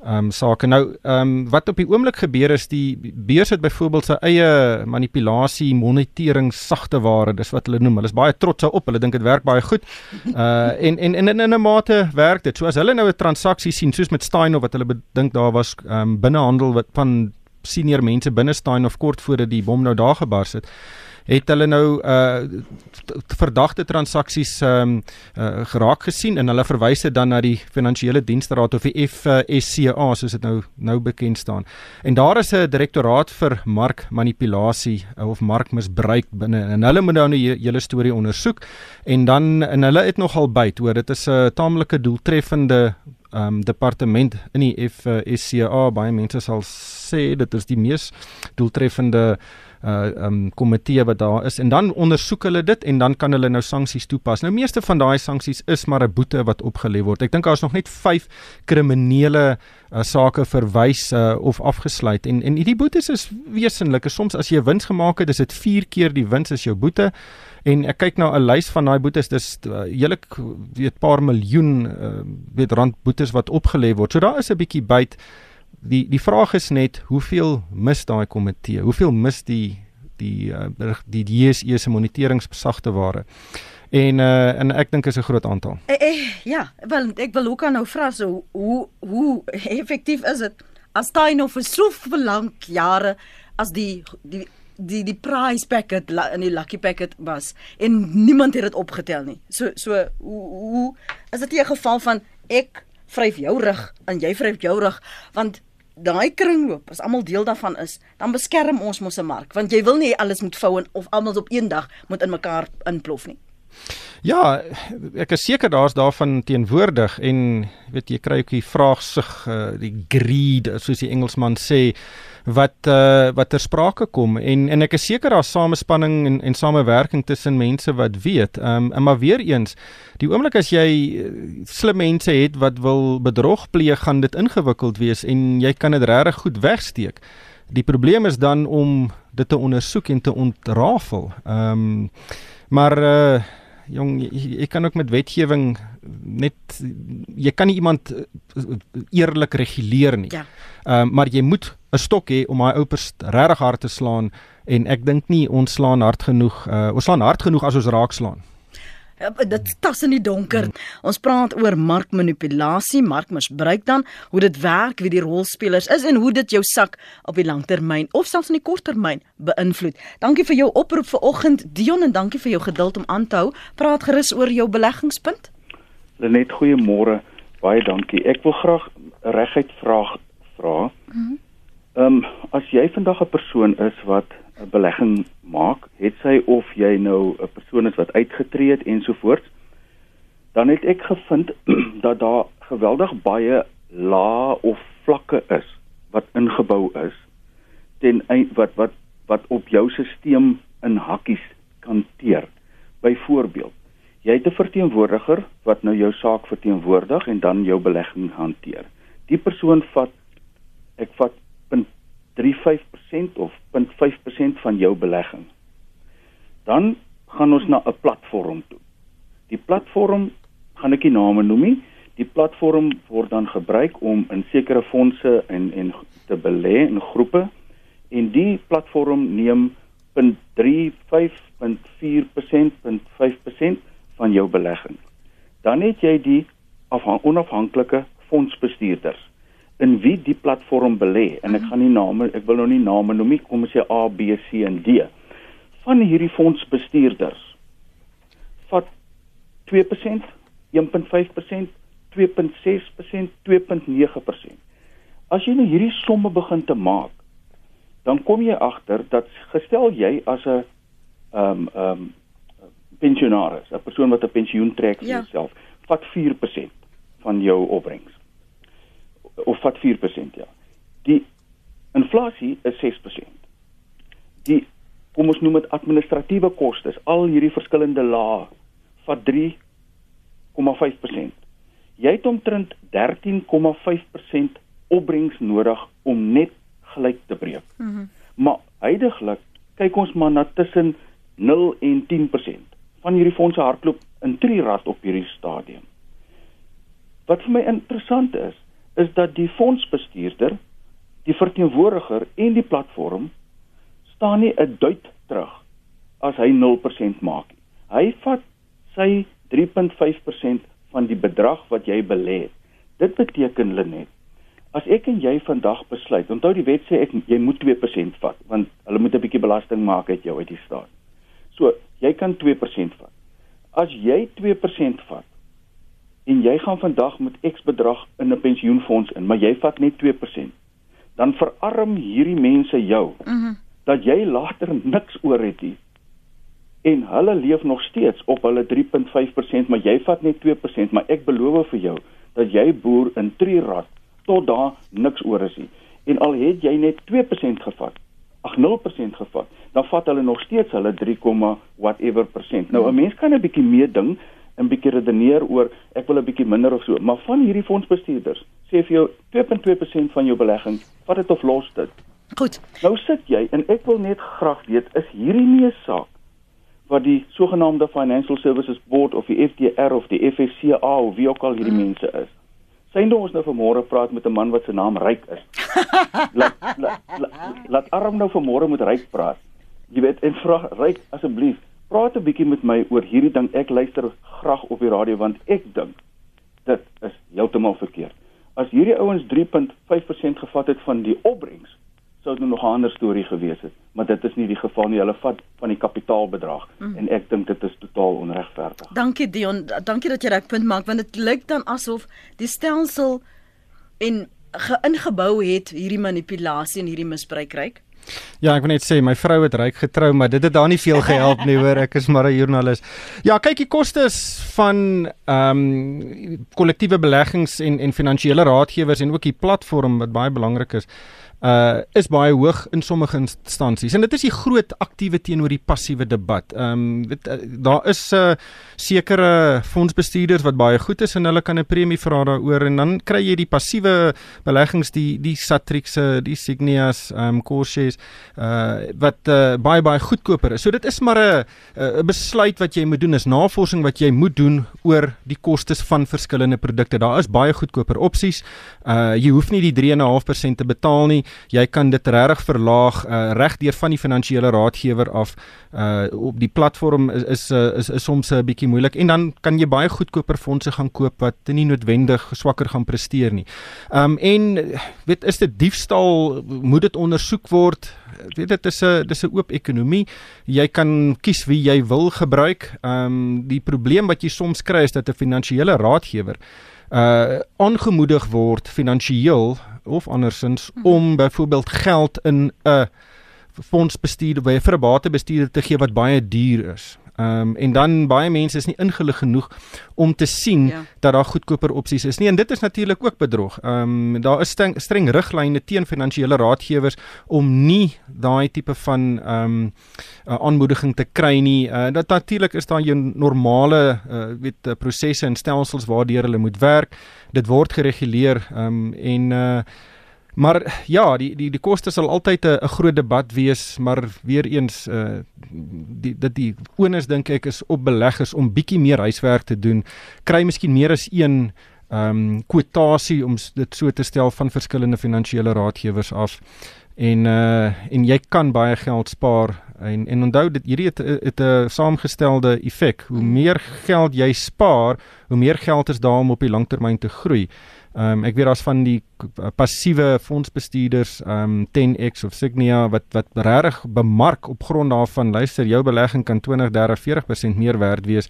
um, sake. Nou ehm um, wat op die oomblik gebeur is die beurs het byvoorbeeld sy eie manipulasie monitering sagte ware, dis wat hulle noem. Hulle is baie trots daarop. Hulle dink dit werk baie goed. Uh en en in in 'n mate werk dit. So as hulle nou 'n transaksie sien soos met Stein of wat hulle bedink daar was ehm um, binnehandel wat van senior mense binne Stein of kort voordat die bom nou daar gebars het het hulle nou uh verdagte transaksies ehm um, uh, geraak gesien en hulle verwys dit dan na die finansiële diensteraad of die FSCA soos dit nou nou bekend staan. En daar is 'n direktoraat vir markmanipulasie uh, of markmisbruik binne en hulle moet nou 'n hele storie ondersoek en dan en hulle het nogal byt hoor dit is 'n taamlike doeltreffende um departement in die FSCA baie mense sal sê dit is die mees doeltreffende uh um komitee wat daar is en dan ondersoek hulle dit en dan kan hulle nou sanksies toepas. Nou meeste van daai sanksies is maar 'n boete wat opgelê word. Ek dink daar is nog net 5 kriminele uh, sake verwys uh, of afgesluit en en hierdie boetes is wesenlik. Soms as jy wins gemaak het, is dit 4 keer die wins as jou boete. En ek kyk nou 'n lys van daai boetes, dis uh, heellik weet paar miljoen uh, weet rand boetes wat opgelê word. So daar is 'n bietjie byt die die vraag is net hoeveel mis daai komitee? Hoeveel mis die die uh, die JSE se moniteringssagte ware? En uh, en ek dink is 'n groot aantal. Eh, eh, ja, wel ek wil ook nou vra so hoe hoe effektief is dit as daai nou vir so lank jare as die die die die prize packet in die lucky packet was en niemand het dit opgetel nie. So so hoe hoe is dit 'n geval van ek vryf jou rug en jy vryf jou rug want daai kringloop as almal deel daarvan is, dan beskerm ons mos 'n mark, want jy wil nie alles moet vou en of almal op een dag moet in mekaar inplof nie. Ja, ek is seker daar's daarvan teenwoordig en weet jy kry ook die vraagsig uh, die greed soos die Engelsman sê wat uh, wat ter sprake kom en en ek is seker daar's samespanning en en samewerking tussen mense wat weet. Ehm um, maar weer eens, die oomblik as jy uh, slim mense het wat wil bedrog pleeg, gaan dit ingewikkeld wees en jy kan dit regtig goed wegsteek. Die probleem is dan om dit te ondersoek en te ontrafel. Ehm um, maar uh jong jy, jy kan ook met wetgewing net jy kan nie iemand eerlik reguleer nie. Ja. Ehm um, maar jy moet 'n stok hê om daai ouers regtig hard te slaan en ek dink nie ons slaan hard genoeg. Uh, ons slaan hard genoeg as ons raak slaan. Dit tas in die donker. Ons praat oor markmanipulasie, markmisbruik dan, hoe dit werk, wie die rolspelers is en hoe dit jou sak op die langtermyn of selfs in die korttermyn beïnvloed. Dankie vir jou oproep vanoggend Dion en dankie vir jou geduld om aan te hou. Praat gerus oor jou beleggingspunt. Lenet, goeiemôre. Baie dankie. Ek wil graag reguit vraag vra. Ehm um, as jy vandag 'n persoon is wat 'n belegging maak, het sy of jy nou 'n persoon is wat uitgetree het ensovoorts, dan het ek gevind dat daar geweldig baie lae of vlakke is wat ingebou is ten wat wat wat op jou stelsel in hakkies kan teer. Byvoorbeeld, jy het 'n verteenwoordiger wat nou jou saak verteenwoordig en dan jou belegging hanteer. Die persoon vat ek vat 0.35% of 0.5% van jou belegging. Dan gaan ons na 'n platform toe. Die platform gaan ek nie name noem nie. Die platform word dan gebruik om in sekere fondse en en te belê in groepe en die platform neem 0.35.4%.5% van jou belegging. Dan het jy die onafhanklike fondsbestuurders in wie die platform belê. En ek gaan nie name ek wil nou nie name noem nie kom ons sê A B C en D. Van hierdie fondsbestuurders vat 2% 1.5% 2.6% 2.9% as jy nou hierdie somme begin te maak dan kom jy agter dat gestel jy as 'n ehm um, ehm um, pensionaris 'n persoon wat 'n pensioen trek vir ja. homself vat 4% van jou opbrengs of vat 4% ja. Die inflasie is 6%. Die kom ons noem dit administratiewe kostes, al hierdie verskillende lae vat 3,5%. Jy het omtrent 13,5% opbrengs nodig om net gelyk te breek. Mm -hmm. Maar heidaglik kyk ons maar na tussen 0 en 10% van hierdie fondse hardloop in trirad op hierdie stadium. Wat vir my interessant is, is dat die fondsbestuurder, die verteenwoordiger en die platform staan nie 'n duit terug as hy 0% maak nie. Hy vat sy 3.5% van die bedrag wat jy belê het. Dit beteken Lenet, as ek en jy vandag besluit, onthou die wet sê ek jy moet 2% vat want hulle moet 'n bietjie belasting maak uit jou uit die staat. So, jy kan 2% vat. As jy 2% vat, en jy gaan vandag met X bedrag in 'n pensioenfonds in, maar jy vat net 2%, dan verarm hierdie mense jou. Mhm. Mm dat jy later niks oor het nie. En hulle leef nog steeds op hulle 3.5%, maar jy vat net 2%, maar ek beloof vir jou dat jy boer in Trirad tot daar niks oor is nie. En al het jy net 2% gevat, ag 0% gevat, dan vat hulle nog steeds hulle 3, whatever persent. Nou 'n mens kan 'n bietjie meer ding 'n bietjie redeneer oor ek wil 'n bietjie minder of so, maar van hierdie fondsbestuurders sê vir jou 2.2% van jou belegging, vat dit of los dit. Goed. Nou sit jy en ek wil net graag weet, is hierdie nie 'n saak wat die sogenaamde Financial Services Board of die FDR of die FSCA of wie ook al hierdie mm. mense is. Sien ons nou vanmôre praat met 'n man wat se naam Ryk is. laat, laat, laat, laat arm nou vanmôre met Ryk praat. Jy weet en vra Ryk asseblief praat 'n bietjie met my oor hierdie ding. Ek luister graag op die radio want ek dink dit is heeltemal verkeerd. As hierdie ouens 3.5% gevat het van die opbrengs, sou dit nog 'n ander storie gewees het, maar dit is nie die geval nie. Hulle vat van die kapitaalbedrag mm. en ek dink dit is totaal onregverdig. Dankie Dion, dankie dat jy daai punt maak want dit lyk dan asof die stelsel en geïngebou het hierdie manipulasie en hierdie misbruik ryk. Ja, ek wil net sê my vrou het ryk getrou, maar dit het daar nie veel gehelp nie, hoor. Ek is maar 'n joernalis. Ja, kyk, die kostes van ehm um, kollektiewe beleggings en en finansiële raadgewers en ook die platform wat baie belangrik is uh is baie hoog in sommige instansies en dit is die groot aktiewe teenoor die passiewe debat. Ehm um, uh, daar is uh sekere fondsbestuurders wat baie goed is en hulle kan 'n premie vra daaroor en dan kry jy die passiewe beleggings die die Satrixse, die Signias, ehm um, Corshes uh wat uh, baie baie goedkoper is. So dit is maar 'n 'n besluit wat jy moet doen, is navorsing wat jy moet doen oor die kostes van verskillende produkte. Daar is baie goedkoper opsies. Uh jy hoef nie die 3.5% te betaal nie jy kan dit regtig verlaag uh, reg deur van die finansiële raadgewer af uh, op die platform is uh, is, is soms 'n bietjie moeilik en dan kan jy baie goedkoper fondse gaan koop wat nie noodwendig swakker gaan presteer nie. Ehm um, en weet is dit diefstal moet dit ondersoek word. Weet dit is 'n dis 'n oop ekonomie. Jy kan kies wie jy wil gebruik. Ehm um, die probleem wat jy soms kry is dat 'n finansiële raadgewer uh aangemoedig word finansiëel of andersins mm -hmm. om byvoorbeeld geld in 'n fondsbestuur by 'n vir 'n batebestuurder te gee wat baie duur is. Ehm um, en dan baie mense is nie ingelig genoeg om te sien ja. dat daar goedkoper opsies is nie en dit is natuurlik ook bedrog. Ehm um, daar is streng, streng riglyne teen finansiële raadgewers om nie daai tipe van ehm um, uh, aanmoediging te kry nie. Uh, dat natuurlik is daar jou normale uh, weet prosesse en stelsels waardeur hulle moet werk. Dit word gereguleer ehm um, en uh, Maar ja, die die die koste sal altyd 'n groot debat wees, maar weer eens uh die dit die onus dink ek is op beleggers om bietjie meer huiswerk te doen. Kry miskien meer as een ehm um, kwotasie om dit so te stel van verskillende finansiële raadgewers af. En uh en jy kan baie geld spaar en en onthou dit hierdie het 'n saamgestelde effek. Hoe meer geld jy spaar, hoe meer geld is daar om op die langtermyn te groei. Ehm um, ek weet daar's van die passiewe fondsbestuurders ehm um, 10X of Signia wat wat regtig bemark op grond daarvan luister jou belegging kan 20, 30, 40% meer werd wees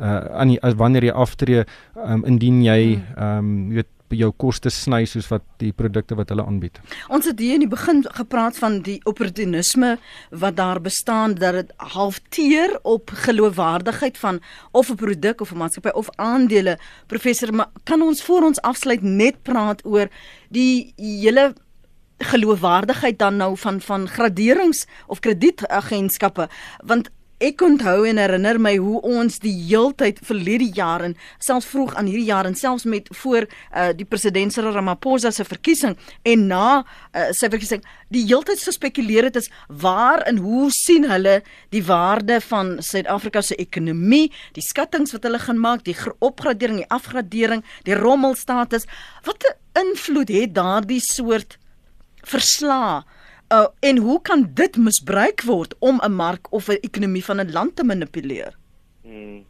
uh aan die, as wanneer jy aftree um, indien jy hmm. ehm um, jy weet jou koste sny soos wat die produkte wat hulle aanbied. Ons het hier in die begin gepraat van die opportunisme wat daar bestaan dat dit halfteer op geloofwaardigheid van of 'n produk of 'n maatskappy of aandele. Professor, kan ons voor ons afsluit net praat oor die hele geloofwaardigheid dan nou van van graderings of kredietagentskappe want ek onthou en herinner my hoe ons die heeltyd verlede jaar en selfs vroeg aan hierdie jaar en selfs met voor uh, die president Cyril Ramaphosa se verkiesing en na uh, sy verkiesing die heeltyd gespekuleer het is waar en hoe sien hulle die waarde van Suid-Afrika se ekonomie, die skattings wat hulle gaan maak, die opgradering, die afgradering, die rommelstatus. Wat 'n invloed het daardie soort verslae Uh, en hoe kan dit misbruik word om 'n mark of 'n ekonomie van 'n land te manipuleer? Hmm.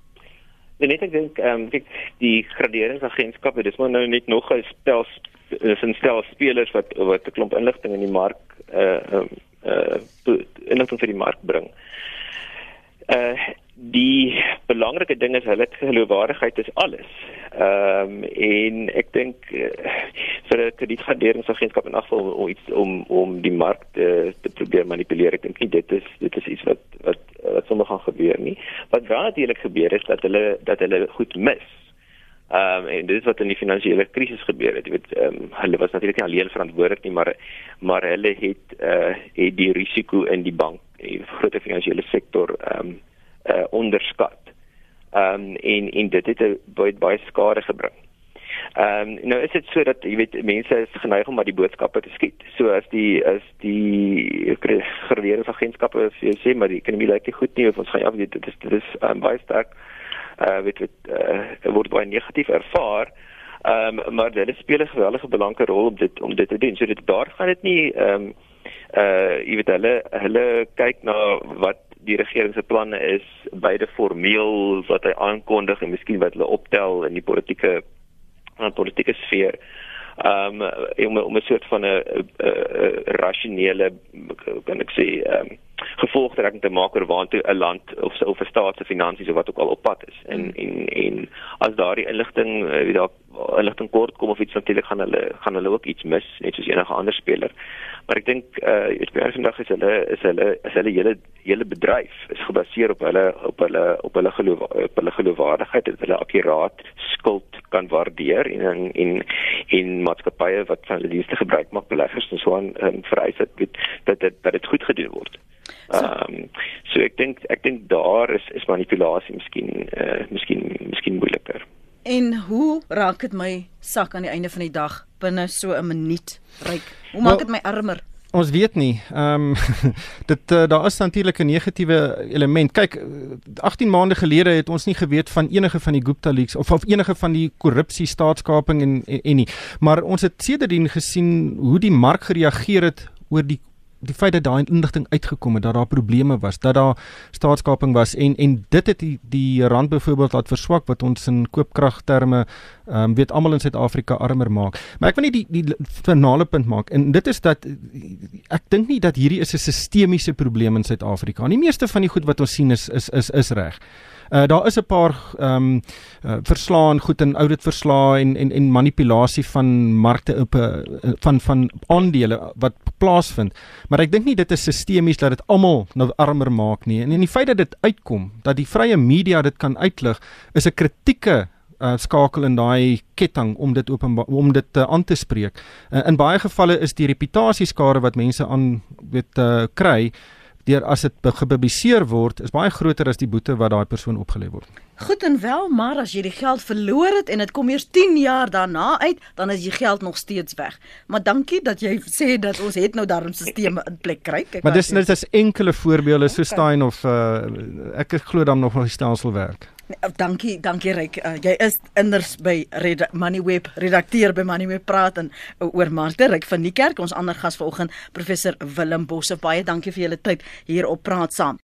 Nee, net ek dink ehm um, kyk die graderingsagentskappe, dis maar nou net nog 'n stel is 'n stel spelers wat wat 'n klomp inligting in die mark uh ehm uh, uh inligting vir die mark bring. Uh die belangrike ding is hulle geloofwaardigheid is alles. Ehm um, en ek dink uh, vir 'n kredietgraderingsagentskap in afval om iets om om die mark te, te probeer manipuleer. Ek dink nie dit is dit is iets wat wat wat sommer gaan gebeur nie. Wat wel natuurlik gebeur is dat hulle dat hulle goed mis. Ehm um, en dit is wat in die finansiële krisis gebeur het. Jy weet, ehm um, hulle was natuurlik nie alleen verantwoordelik nie, maar maar hulle het eh uh, het die risiko in die bank, die groot finansiële sektor ehm um, uh, onderskat. Ehm um, en en dit het baie baie skade gebring. Ehm um, nou is dit so dat jy weet mense is geneig om maar die boodskappe te skiet. So as die as die regeringsagentskappe sê maar die ekonomie lyk nie goed nie of ons gaan ja weet dit is dit is um, baie sterk uh weet weet uh, word baie negatief ervaar. Ehm um, maar dit speel 'n geweldige belangrike rol om dit om dit te doen. So dit daar gaan dit nie ehm um, uh jy weet hulle hulle kyk na wat die regering se planne is beide formeel wat hy aankondig en miskien wat hulle optel in die politieke in die politieke sfeer um om om 'n soort van 'n rasionele kan ek sê um gevolgtrekking te maak oor waartoe 'n land of of 'n staat se finansies of wat ook al op pad is en hmm. en en as daardie inligting wie daar inligting kort kom of iets natuurlik gaan hulle gaan hulle ook iets mis net soos enige ander speler maar ek dink uh jy weet vandag is hulle is hulle is hulle hele hele bedryf is gebaseer op hulle op hulle op hulle geloof op hulle geloofwaardigheid dat hulle akkuraat skuld kan waardeer en en en, en maatskappye wat van hulle dienste gebruik maak beleggers en so aan um, vereis dat dat dit dat dit goed gedoen word. Ehm um, so ek dink ek dink daar is is manipulasie miskien eh uh, miskien miskien moeiliker. En hoe raak dit my sak aan die einde van die dag binne so 'n minuut ryk? Hoe maak dit well, my armer? Ons weet nie. Ehm um, dit uh, daar is natuurlik 'n negatiewe element. Kyk, 18 maande gelede het ons nie geweet van enige van die Gupta leaks of of enige van die korrupsie, staatskaping en, en en nie. Maar ons het sedertdien gesien hoe die mark gereageer het oor die die feit dat daai inligting uitgekom het dat daar probleme was, dat daar staatskaping was en en dit het die die rand byvoorbeeld laat verswak wat ons in koopkragterme ehm um, weet almal in Suid-Afrika armer maak. Maar ek wil nie die die finale punt maak en dit is dat ek dink nie dat hierdie is 'n sistemiese probleem in Suid-Afrika. Die meeste van die goed wat ons sien is is is is reg. Uh, daar is 'n paar ehm um, uh, verslaan goed in audit verslae en en en manipulasie van markte op uh, van van aandele wat plaasvind. Maar ek dink nie dit is sistemies dat dit almal nou armer maak nie. En en die feit dat dit uitkom dat die vrye media dit kan uitlig is 'n kritieke uh, skakel in daai ketting om dit openbaar om dit uh, aan te spreek. Uh, in baie gevalle is die reputasieskade wat mense aan weet uh, kry deur as dit gepubliseer word is baie groter as die boete wat daai persoon opgelê word. Goed en wel, maar as jy die geld verloor het en dit kom eers 10 jaar daarna uit, dan is die geld nog steeds weg. Maar dankie dat jy sê dat ons het nou daarom stelsels in plek kry. Maar dis net as enkele voorbeelde okay. so Stein of uh, ek glo dan nog nog die stelsel werk. Oh, dankie, dankie Ryk. Uh, jy is inders by Red Moneyweb, redakteur by Moneyweb praat en uh, oor markte. Ryk van die kerk, ons ander gas vanoggend, professor Willem Bosse. Baie dankie vir julle tyd hier op Praat Saam.